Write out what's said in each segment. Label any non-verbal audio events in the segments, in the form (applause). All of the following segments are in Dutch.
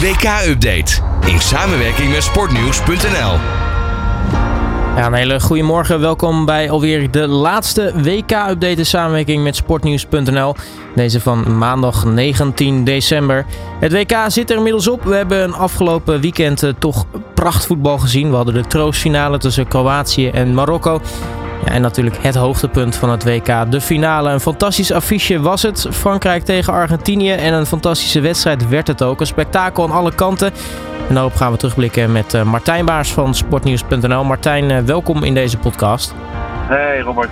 WK-update in samenwerking met sportnieuws.nl. Ja, een hele goede morgen. Welkom bij alweer de laatste WK-update in samenwerking met sportnieuws.nl. Deze van maandag 19 december. Het WK zit er inmiddels op. We hebben een afgelopen weekend uh, toch prachtvoetbal gezien. We hadden de troostfinale tussen Kroatië en Marokko. Ja, en natuurlijk het hoogtepunt van het WK, de finale. Een fantastisch affiche was het. Frankrijk tegen Argentinië. En een fantastische wedstrijd werd het ook. Een spektakel aan alle kanten. En daarop gaan we terugblikken met uh, Martijn Baars van sportnieuws.nl. Martijn, uh, welkom in deze podcast. Hey Robert.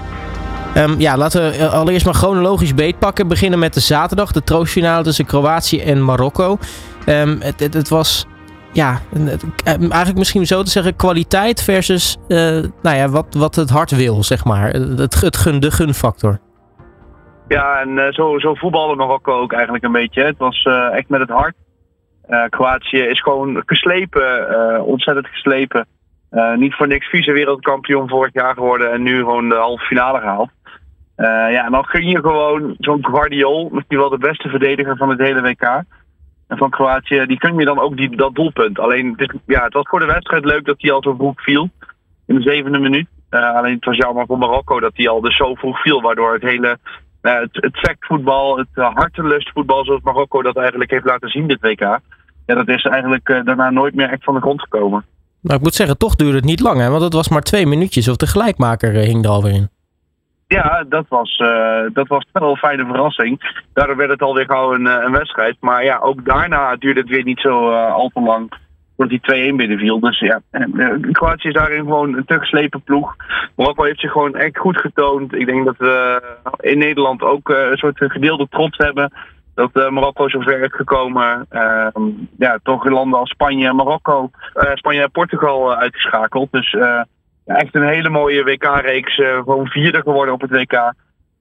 Um, ja, laten we allereerst maar chronologisch beetpakken. Beginnen met de zaterdag, de troostfinale tussen Kroatië en Marokko. Um, het, het, het was ja, eigenlijk misschien zo te zeggen, kwaliteit versus uh, nou ja, wat, wat het hart wil, zeg maar. Het, het gun, de gunfactor. Ja, en zo, zo voetballen Marokko ook eigenlijk een beetje. Het was echt met het hart. Kroatië is gewoon geslepen, ontzettend geslepen. niet voor niks vice-wereldkampioen vorig jaar geworden en nu gewoon de halve finale gehaald. ja, en dan gun je gewoon zo'n Guardiol, misschien wel de beste verdediger van het hele WK. Van Kroatië, die kun je dan ook die, dat doelpunt. Alleen, het, ja, het was voor de wedstrijd leuk dat hij al zo vroeg viel. In de zevende minuut. Uh, alleen het was jammer voor Marokko dat hij al dus zo vroeg viel. Waardoor het hele, uh, het, het factvoetbal, het uh, hartelustvoetbal zoals Marokko dat eigenlijk heeft laten zien dit WK. Ja, dat is eigenlijk daarna nooit meer echt van de grond gekomen. Maar ik moet zeggen, toch duurde het niet lang hè. Want het was maar twee minuutjes of de gelijkmaker hing er alweer in. Ja, dat was, uh, dat was wel een fijne verrassing. Daardoor werd het alweer gauw een, een wedstrijd. Maar ja, ook daarna duurde het weer niet zo uh, al te lang voordat die 2-1 binnenviel. Dus ja, uh, Kroatië is daarin gewoon een te geslepen ploeg. Marokko heeft zich gewoon echt goed getoond. Ik denk dat we in Nederland ook een soort gedeelde trots hebben. Dat Marokko zo ver is gekomen. Ehm, ja, toch landen als Spanje en Marokko, Spanje en Portugal uitgeschakeld. Dus echt een hele mooie WK-reeks. Uh, gewoon vierde geworden op het WK.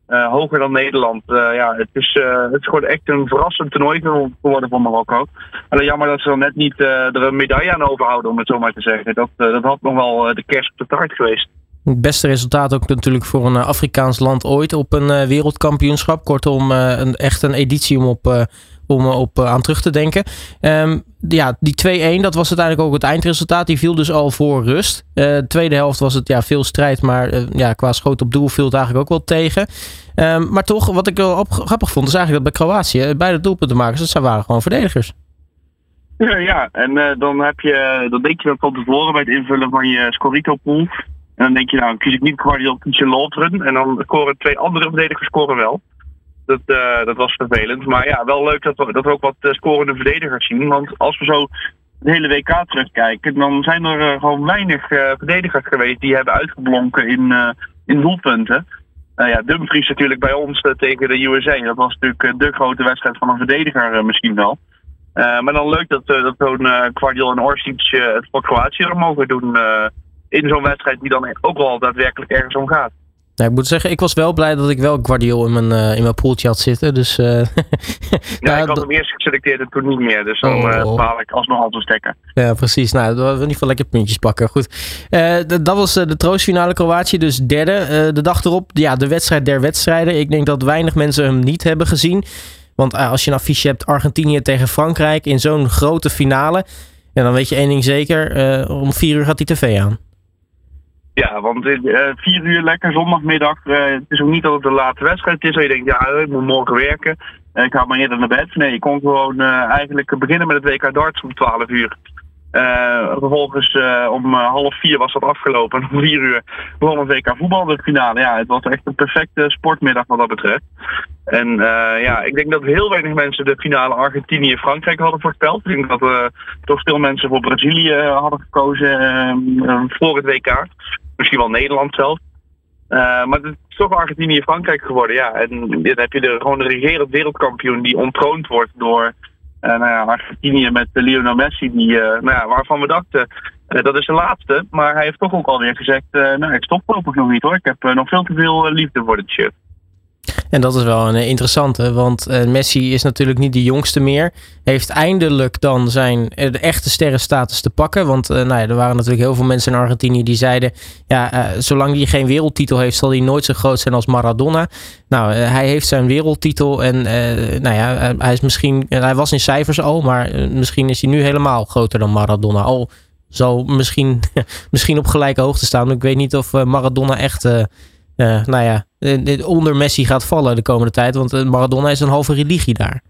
Uh, hoger dan Nederland. Uh, ja, het, is, het is echt een verrassend toernooi geworden voor Marokko. Alleen jammer dat ze dan net niet er een medaille aan overhouden, om het zo maar te zeggen. Dat, dat had nog wel de kerst op de taart geweest. Het beste resultaat ook natuurlijk voor een Afrikaans land ooit op een wereldkampioenschap. Kortom, een, echt een editie om op, om op aan terug te denken. Um, ja, die 2-1, dat was uiteindelijk ook het eindresultaat. Die viel dus al voor rust. Uh, tweede helft was het ja, veel strijd, maar ja, qua schoot op doel viel het eigenlijk ook wel tegen. Um, maar toch, wat ik wel grappig vond, is eigenlijk dat bij Kroatië beide doelpuntenmakers, dat waren gewoon verdedigers. Ja, en dan, heb je, dan denk je dat van tevoren bij het invullen van je Scorito-pool. En dan denk je, nou, kies ik niet Guardiola, kies je. En dan scoren twee andere verdedigers scoren wel. Dat, uh, dat was vervelend. Maar ja, wel leuk dat we, dat ook wat uh, scorende verdedigers zien. Want als we zo de hele WK terugkijken, dan zijn er uh, gewoon weinig verdedigers geweest die hebben uitgeblonken in, in doelpunten. ja, Dumfries natuurlijk bij ons tegen de USA. Dat was natuurlijk de grote wedstrijd van een verdediger misschien wel. maar dan leuk dat, dat zo'n uh, en Orsic het voor Kroatië mogen doen in zo'n wedstrijd die dan ook wel daadwerkelijk ergens om gaat. Nou, ik moet zeggen, ik was wel blij dat ik wel Guardiol in mijn, uh, in mijn poeltje had zitten. Dus, uh, (laughs) ja, ik had hem eerst geselecteerd en toen niet meer. Dus dan oh. uh, baal ik alsnog al te stekken. Ja, precies. Nou, we in ieder geval lekker puntjes pakken. Goed. dat was de troostfinale Kroatië, dus derde. de dag erop, ja, de wedstrijd der wedstrijden. Ik denk dat weinig mensen hem niet hebben gezien. Want als je een affiche hebt Argentinië tegen Frankrijk in zo'n grote finale. Ja, dan weet je één ding zeker. om vier uur gaat die tv aan. Ja, want uh, vier uur lekker zondagmiddag. Uh, het is ook niet dat het een late wedstrijd is. Dat je denkt, ja, ik moet morgen werken. Uh, ik ga maar eerder naar bed. Nee, je kon gewoon eigenlijk beginnen met het WK darts om 12 uur. Vervolgens om half vier was dat afgelopen. En om vier uur begon het WK voetbal de finale. Ja, het was echt een perfecte sportmiddag wat dat betreft. En ja, ik denk dat heel weinig mensen de finale Argentinië-Frankrijk hadden voorspeld. Ik denk dat toch veel mensen voor Brazilië hadden gekozen voor het WK misschien wel Nederland zelf. Uh, maar het is toch Argentinië-Frankrijk geworden, ja. En dan heb je de, gewoon de regerend wereldkampioen die ontroond wordt door uh, nou ja, Argentinië met Lionel Messi, die, uh, nou ja, waarvan we dachten, dat is de laatste. Maar hij heeft toch ook alweer gezegd, nou ik stop voorlopig nog niet hoor. Ik heb nog veel te veel liefde voor dit shirt. En dat is wel een eh, interessante, want uh, Messi is natuurlijk niet de jongste meer. Heeft eindelijk dan zijn eh, de echte sterrenstatus te pakken. Want nou ja, er waren natuurlijk heel veel mensen in Argentinië die zeiden... ja, zolang hij geen wereldtitel heeft, zal hij nooit zo groot zijn als Maradona. Nou, hij heeft zijn wereldtitel en nou ja, hij, is misschien, hij was in cijfers al... maar misschien is hij nu helemaal groter dan Maradona. Al zal misschien, (laughs) misschien op gelijke hoogte staan. Ik weet niet of Maradona echt uh, nou ja, onder Messi gaat vallen de komende tijd. Want eh, Maradona is een halve religie daar.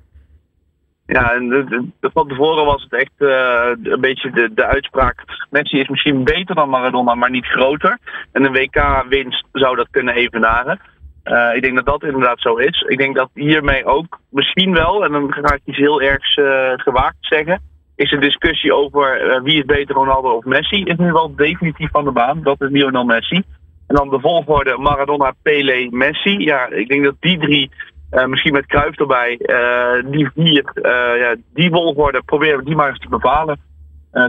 Ja, en de, de, van tevoren was het echt een beetje de, de uitspraak. Messi is misschien beter dan Maradona, maar niet groter. En een WK-winst zou dat kunnen evenaren. Uh, ik denk dat dat inderdaad zo is. Ik denk dat hiermee ook misschien wel, en dan ga ik iets heel ergs uh, gewaagd zeggen, is een discussie over wie is beter, Ronaldo of Messi, is nu wel definitief van de baan. Dat is Lionel Messi. En dan de volgorde Maradona, Pele, Messi. Ja, ik denk dat die drie, uh, misschien met Kruif erbij, uh, die vier, uh, ja, die volgorde proberen we die maar eens te bepalen.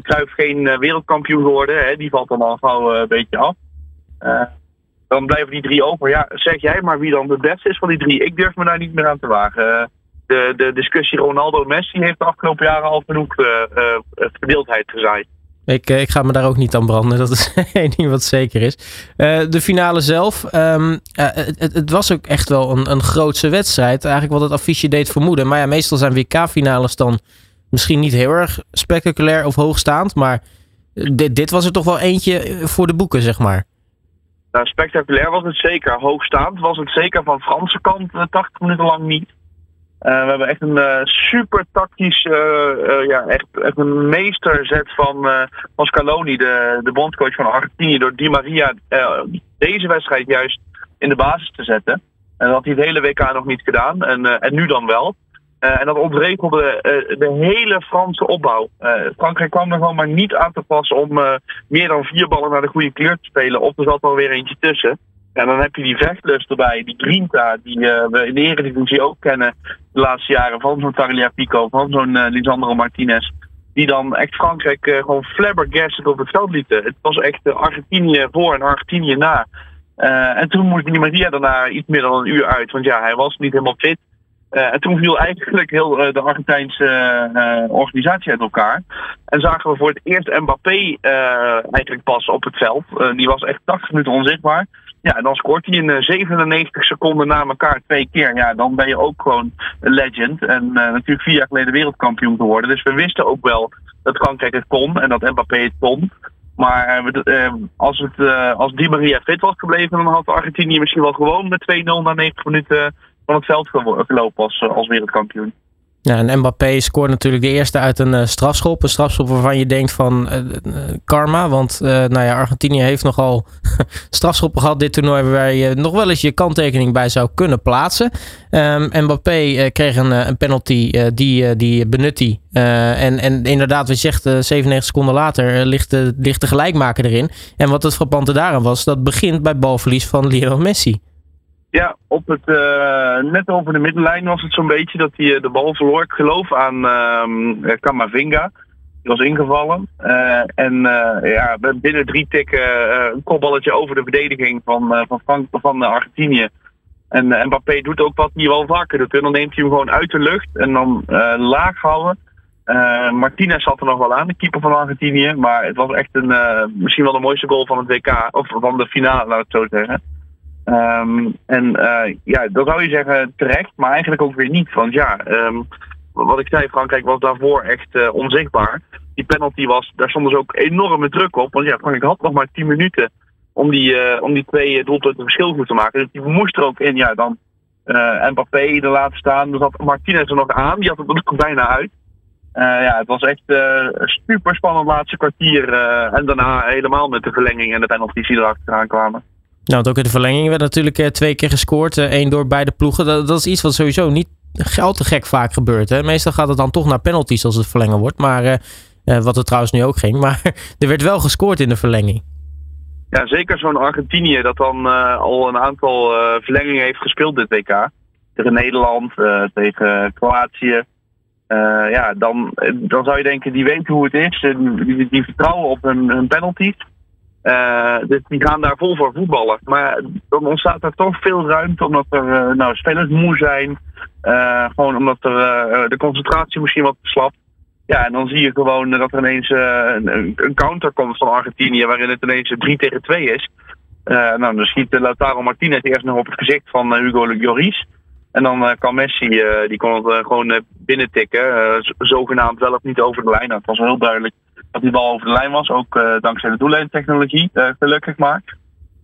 Kruif geen wereldkampioen geworden, hè, die valt dan al gauw een beetje af. dan blijven die drie over. Ja, zeg jij maar wie dan de beste is van die drie. Ik durf me daar niet meer aan te wagen. de, de discussie Ronaldo-Messi heeft de afgelopen jaren al genoeg verdeeldheid gezaaid. Ik, eh, ik ga me daar ook niet aan branden. (laughs) Dat is één ding wat zeker is. Uh, de finale zelf. Um, uh, het, het, was ook echt wel een, een grootse wedstrijd. Eigenlijk wat het affiche deed vermoeden. Maar ja, meestal zijn WK-finales dan misschien niet heel erg spectaculair of hoogstaand. Maar dit, dit was er toch wel eentje voor de boeken, zeg maar. Nou, spectaculair was het zeker. Hoogstaand was het zeker van Franse kant 80 minuten lang niet. Uh, we hebben echt een uh, super tactisch, uh, ja, echt, echt een meesterzet van, Scaloni, de, de bondcoach van Argentinië, door Di Maria deze wedstrijd juist in de basis te zetten. En dat had hij het hele WK nog niet gedaan, en, en nu dan wel. en dat ontregelde de hele Franse opbouw. Frankrijk kwam er gewoon maar niet aan te passen om meer dan vier ballen naar de goede kleur te spelen. Of er zat wel weer eentje tussen. En dan heb je die vechtlust erbij, die grinta, die uh, we in de Eredivisie ook kennen de laatste jaren. Van zo'n Tagliafico, van zo'n uh, Lisandro Martinez. Die dan echt Frankrijk uh, gewoon flabbergasted op het veld lieten. Het was echt Argentinië voor en Argentinië na. en toen moest die Maria daarna iets meer dan een uur uit. Want ja, hij was niet helemaal fit. en toen viel eigenlijk heel de Argentijnse organisatie uit elkaar. En zagen we voor het eerst Mbappé eigenlijk pas op het veld. die was echt 80 minuten onzichtbaar. Ja, en dan scoort hij in 97 seconden na elkaar twee keer. Ja, dan ben je ook gewoon een legend. En uh, natuurlijk vier jaar geleden wereldkampioen geworden. Dus we wisten ook wel dat Frankrijk het kon en dat Mbappé het kon. Maar uh, als, het, als Di Maria fit was gebleven, dan had Argentinië misschien wel gewoon met 2-0 na 90 minuten van het veld gelopen als wereldkampioen. Ja, en Mbappé scoort natuurlijk de eerste uit een uh, strafschop. Een strafschop waarvan je denkt van uh, karma. Want nou ja, Argentinië heeft nogal (laughs) strafschoppen gehad dit toernooi... waar je nog wel eens je kanttekening bij zou kunnen plaatsen. Um, Mbappé kreeg een, een penalty, die, die benut hij. en, en inderdaad, wat je zegt, 97 seconden later ligt, de, ligt de gelijkmaker erin. En wat het frappante daaraan was, dat begint bij balverlies van Lionel Messi. Ja, op het, uh, net over de middenlijn was het zo'n beetje dat hij de bal verloor. Ik geloof aan uh, Kamavinga. Die was ingevallen. En ja, binnen drie tikken een kopballetje over de verdediging van, van, Frank, van Argentinië. En Mbappé doet ook wat hij wel vaker doet. En dan neemt hij hem gewoon uit de lucht en dan laag houden. Martinez zat er nog wel aan, de keeper van Argentinië. Maar het was echt een, misschien wel de mooiste goal van het WK. Of van de finale, laat ik het zo zeggen. Um, en uh, ja, dat zou je zeggen terecht, maar eigenlijk ook weer niet. Want ja, um, wat ik zei, Frankrijk was daarvoor echt uh, onzichtbaar. Die penalty was, daar stond dus ook enorme druk op. Want ja, Frankrijk had nog maar 10 minuten om die, uh, om die twee doelpunten verschil goed te maken. Dus die moest er ook in. Ja, dan Mbappé er laten staan. Er zat Martinez er nog aan, die had het bijna uit. ja, het was echt super spannend laatste kwartier. en daarna helemaal met de verlenging en de penalties die erachteraan kwamen. Nou, ook in de verlenging werd natuurlijk eh, twee keer gescoord. Eén eh, door beide ploegen. Dat, dat, is iets wat sowieso niet al te gek vaak gebeurt. Hè? Meestal gaat het dan toch naar penalties als het verlengen wordt. Maar uh, wat er trouwens nu ook ging. (laughs) Maar er werd wel gescoord in de verlenging. Ja, zeker zo'n Argentinië dat dan al een aantal verlengingen heeft gespeeld dit WK. Tegen Nederland, tegen Kroatië. ja, dan, dan zou je denken, die weten hoe het is. Die, die vertrouwen op hun, hun penalties. Dus die gaan daar vol voor voetballen. Maar dan ontstaat er toch veel ruimte omdat er nou, spelers moe zijn. gewoon omdat er de concentratie misschien wat slapt. Ja, en dan zie je gewoon dat er ineens een, een, counter komt van Argentinië waarin het ineens 3 tegen 2 is. nou, dan schiet Lautaro Martinez eerst nog op het gezicht van Hugo Lloris. En dan kan Messi, die kon het gewoon binnentikken. zogenaamd wel of niet over de lijn. Nou, het was heel duidelijk dat die bal over de lijn was. Ook uh, dankzij de doellijntechnologie, uh, gelukkig maar.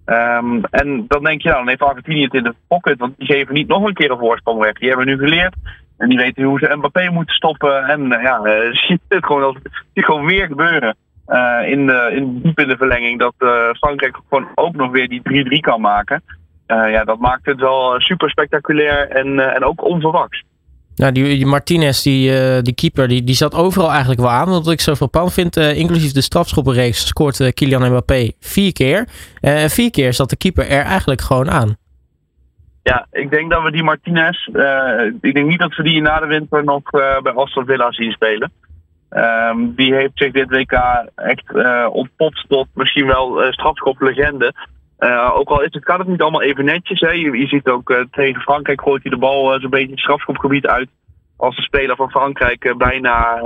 Um, en dan denk je, nou, dan heeft Argentinië het in de pocket, want die geven niet nog een keer een voorsprong weg. Die hebben nu geleerd en die weten hoe ze Mbappé moeten stoppen. En uh, ja, (laughs) ziet het gewoon, gewoon weer gebeuren. in, de, in, diep in de verlenging dat Frankrijk gewoon ook nog weer die 3-3 kan maken. ja, dat maakt het wel super spectaculair en, en ook onverwachts. Nou, die, Martinez, die, uh, die keeper, die, die zat overal eigenlijk wel aan. Wat ik zo frappant vind, uh, inclusief de strafschoppenreeks, scoort uh, Kylian Mbappé vier keer. En vier keer zat de keeper er eigenlijk gewoon aan. Ja, ik denk dat we die Martinez, ik denk niet dat we die na de winter nog bij Aston Villa zien spelen. Um, die heeft zich dit WK echt ontpopt tot misschien wel strafschoplegende. Uh, ook al is het, kan het niet allemaal even netjes. Hè. Je, ziet ook uh, tegen Frankrijk gooit hij de bal uh, zo'n beetje het strafschopgebied uit. Als de speler van Frankrijk bijna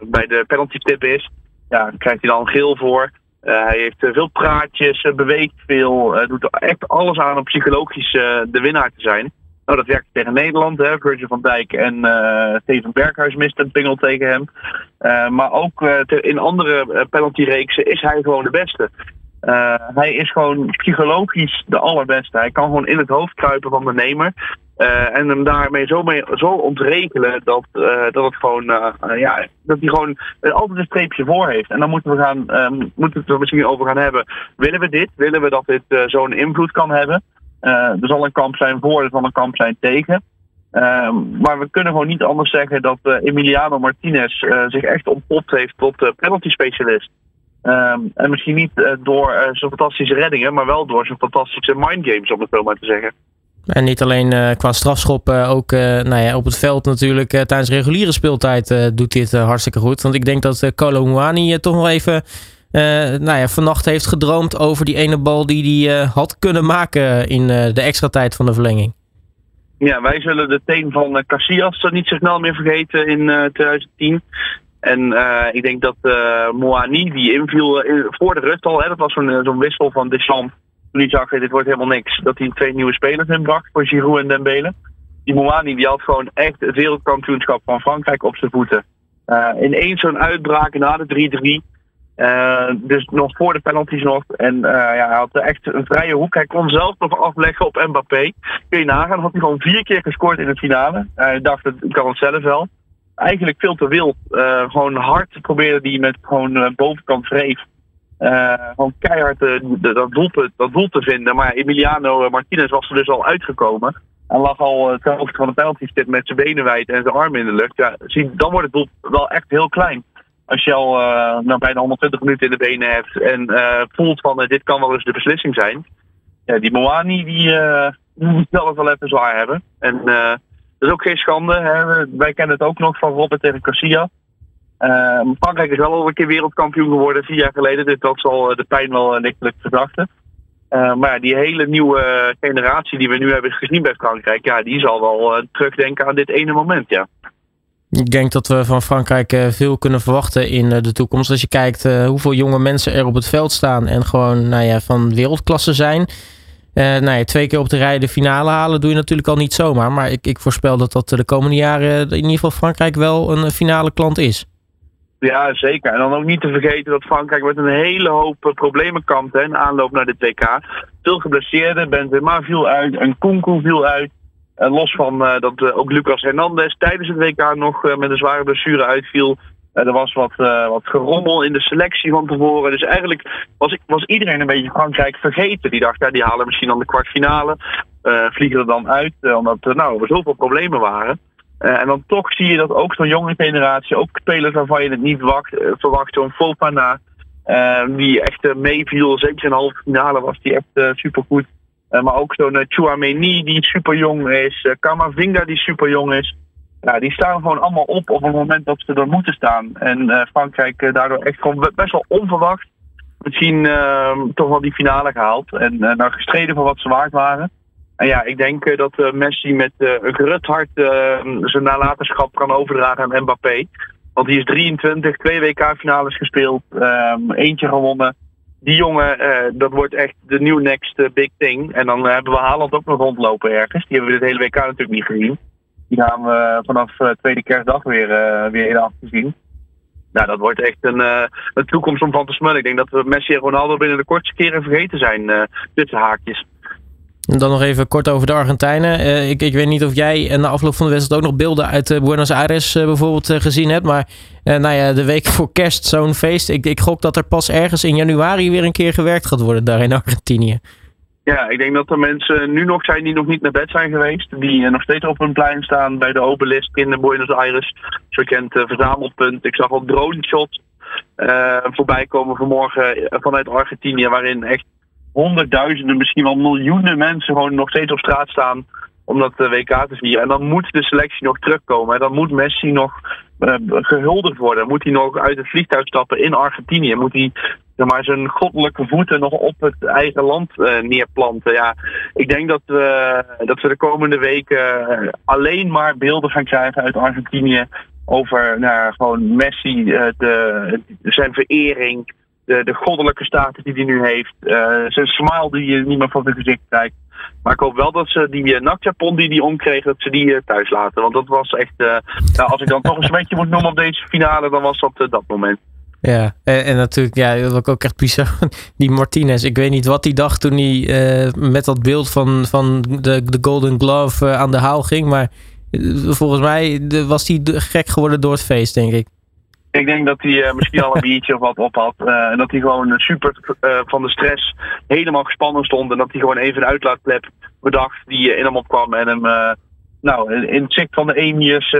bij de penalty tip is. Ja, krijgt hij dan geel voor. hij heeft veel praatjes, beweegt veel. doet echt alles aan om psychologisch de winnaar te zijn. Nou, dat werkt tegen Nederland. Hè. Virgil van Dijk en Steven Berghuis mist een pingel tegen hem. maar ook in andere penaltyreeksen is hij gewoon de beste. Uh, hij is gewoon psychologisch de allerbeste. Hij kan gewoon in het hoofd kruipen van de nemer. Uh, en hem daarmee zo, mee, zo ontregelen dat, uh, dat het gewoon, ja, dat hij gewoon altijd een streepje voor heeft. En dan moeten we gaan, um, moeten we het er misschien over gaan hebben. Willen we dit? Willen we dat dit zo'n invloed kan hebben? er zal een kamp zijn voor, er zal een kamp zijn tegen. Ehm, maar we kunnen gewoon niet anders zeggen dat Emiliano Martinez zich echt ontpopt heeft tot penalty specialist. Um, en misschien niet uh, door uh, zijn fantastische reddingen, maar wel door zijn fantastische mindgames, om het zo maar te zeggen. En niet alleen uh, qua strafschoppen, ook nou ja, op het veld natuurlijk. tijdens reguliere speeltijd doet hij het hartstikke goed. Want ik denk dat Kolo Muani toch nog even nou ja, vannacht heeft gedroomd over die ene bal die hij had kunnen maken in de extra tijd van de verlenging. Ja, wij zullen de teen van Casillas niet zo snel meer vergeten in 2010. En uh, ik denk dat uh, Moani, die inviel uh, voor de rust al, hè, dat was zo'n wissel van Deschamps. Toen hij zag, dit wordt helemaal niks. Dat hij twee nieuwe spelers inbracht voor Giroud en Dembele. Die Moani die had gewoon echt het wereldkampioenschap van Frankrijk op zijn voeten. in één zo'n uitbraak na de 3-3. dus nog voor de penalties nog. En ja, hij had echt een vrije hoek. Hij kon zelf nog afleggen op Mbappé. Kun je nagaan, had hij gewoon vier keer gescoord in de finale. Hij dacht, ik kan het zelf wel eigenlijk veel te wild. Uh, gewoon hard probeerde die met gewoon uh, bovenkant wreef. Uh, gewoon keihard dat, doel te, dat doel te vinden. Maar Emiliano Martinez was er dus al uitgekomen. En lag al ten hoogte van de penalty stip met zijn benen wijd en zijn armen in de lucht. Ja, zie, dan wordt het doel wel echt heel klein. Als je al nou, bijna 120 minuten in de benen hebt en voelt van dit kan wel eens de beslissing zijn. Ja, die Moani die, moet zelf wel even zwaar hebben. En dat is ook geen schande. Hè. Wij kennen het ook nog van Robert tegen Garcia. Uh, Frankrijk is wel al een keer wereldkampioen geworden vier jaar geleden. Dus dat zal eh, de pijn wel lichtelijk verzachten. Uh, maar die hele nieuwe generatie die we nu hebben gezien bij Frankrijk, ja, die zal wel terugdenken aan dit ene moment, ja. Ik denk dat we van Frankrijk veel kunnen verwachten in de toekomst. Als je kijkt hoeveel jonge mensen er op het veld staan en gewoon nou ja, van wereldklasse zijn. Uh, nou twee keer op de rij de finale halen doe je natuurlijk al niet zomaar. Maar ik, ik voorspel dat dat de komende jaren in ieder geval Frankrijk wel een finale klant is. Ja, zeker. En dan ook niet te vergeten dat Frankrijk met een hele hoop eh, problemen kampt in aanloop naar dit WK. Veel geblesseerden, Benzema viel uit, en Kunku viel uit. En los van dat ook Lucas Hernandez tijdens het WK nog met een zware blessure uitviel. Eh, er was wat, uh, wat gerommel in de selectie van tevoren. Dus eigenlijk was, was iedereen een beetje Frankrijk vergeten. Die dacht, ja, die halen misschien dan de kwartfinale. Uh, vliegen er dan uit, omdat nou, er zoveel problemen waren. en dan toch zie je dat ook zo'n jonge generatie, ook spelers waarvan je het niet wacht, verwacht, zo'n Fofana, die echt meeviel. Zeker in de halve finale was die echt supergoed. maar ook zo'n Chouameni die super jong is. Kamavinga die super jong is. Ja, die staan gewoon allemaal op op het moment dat ze er moeten staan. En uh, Frankrijk uh, daardoor echt gewoon best wel onverwacht misschien ehm, toch wel die finale gehaald. En nou gestreden voor wat ze waard waren. En ja, ik denk dat Messi met een gerust hart ehm, zijn nalatenschap kan overdragen aan Mbappé. Want die is 23, twee WK-finales gespeeld, ehm, eentje gewonnen. Die jongen, dat wordt echt de nieuw next big thing. En dan hebben we Haaland ook nog rondlopen ergens. Die hebben we dit hele WK natuurlijk niet gezien. Die gaan we vanaf tweede kerstdag weer, weer in afgezien. Nou, dat wordt echt een, uh, een toekomst om van te smullen. Ik denk dat we Messi en Ronaldo binnen de kortste keren vergeten zijn, uh, tussen haakjes. En dan nog even kort over de Argentijnen. Uh, ik, ik weet niet of jij in de afloop van de wedstrijd ook nog beelden uit Buenos Aires bijvoorbeeld gezien hebt. Maar nou ja, de week voor kerst zo'n feest. Ik, ik gok dat er pas ergens in januari weer een keer gewerkt gaat worden daar in Argentinië. Ja, ik denk dat er mensen nu nog zijn die nog niet naar bed zijn geweest. Die eh, nog steeds op een plein staan bij de obelisk in Buenos Aires. Zo kent uh, verzamelpunt. Ik zag al drone shots uh, voorbij komen vanmorgen vanuit Argentinië. Waarin echt honderdduizenden, misschien wel miljoenen mensen gewoon nog steeds op straat staan om dat WK te vieren. En dan moet de selectie nog terugkomen. En dan moet Messi nog gehuldigd worden. Moet hij nog uit het vliegtuig stappen in Argentinië. Moet hij maar, zijn goddelijke voeten nog op het eigen land uh, neerplanten. Ja, ik denk dat we, dat we de komende weken eh, alleen maar beelden gaan krijgen uit Argentinië over nou, gewoon Messi, uh, de, zijn verering, de, de goddelijke status die hij nu heeft, zijn smile die je niet meer van zijn gezicht krijgt. Maar ik hoop wel dat ze die uh, die hij omkreeg, dat ze die thuis laten. Want dat was echt, nou, als ik dan toch een smetje moet noemen op deze finale, dan was dat dat moment. Ja, en, en, natuurlijk, ja, dat ook echt bizar. (laughs) Die Martinez, ik weet niet wat hij dacht toen hij uh, met dat beeld van, van de, de Golden Glove uh, aan de haal ging. Maar uh, volgens mij was hij gek geworden door het feest, denk ik. Ik denk dat hij misschien al een (laughs) biertje of wat op had. en dat hij gewoon super van de stress helemaal gespannen stond. En dat hij gewoon even een uitlaatklep bedacht die in hem opkwam. En hem nou, in het zicht van de emirs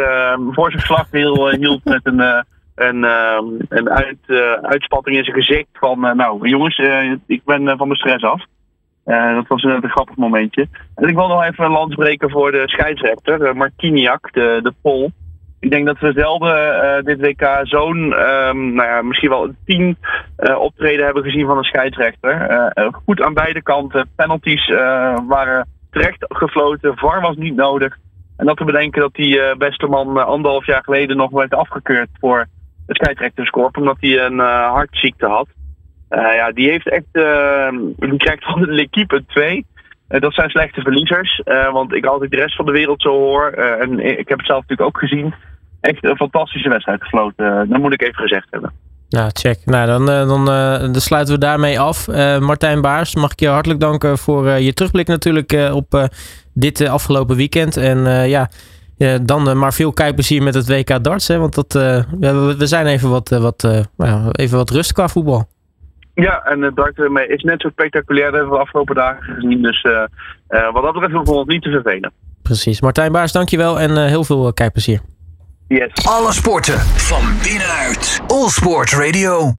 voor zijn slagwiel hield met een en uh, een uit, uh, uitspatting in zijn gezicht van, uh, nou jongens, uh, ik ben van de stress af. dat was een, een grappig momentje. En ik wil nog even een lans breken voor de scheidsrechter, Martiniak, de, de Pol. Ik denk dat we zelden dit WK zo'n, um, nou ja, misschien wel tien optreden hebben gezien van een scheidsrechter. goed aan beide kanten. Penalties waren terecht gefloten. VAR was niet nodig. En dat te bedenken dat die beste man anderhalf jaar geleden nog werd afgekeurd voor het scheidsrechterskorp, omdat hij een uh, hartziekte had. Uh, ja, die heeft echt, uh, die krijgt van de L'Equipe 2. dat zijn slechte verliezers, want ik als ik de rest van de wereld zo hoor, en ik heb het zelf natuurlijk ook gezien, echt een fantastische wedstrijd gefloten. dat moet ik even gezegd hebben. Nou, check. Nou, dan, dan, dan sluiten we daarmee af. Martijn Baars, mag ik je hartelijk danken voor je terugblik natuurlijk op dit afgelopen weekend. En ja, ja, dan uh, maar veel kijkplezier met het WK darts. Hè, want dat, uh, we, we, zijn even wat, uh, wat, nou even wat rust qua voetbal. Ja, en het dart is net zo spectaculair. Dat hebben we de afgelopen dagen gezien. Dus wat dat betreft hoeven we ons niet te vervelen. Precies. Martijn Baars, dankjewel en heel veel kijkplezier. Yes. Alle sporten van binnenuit. All Sport Radio.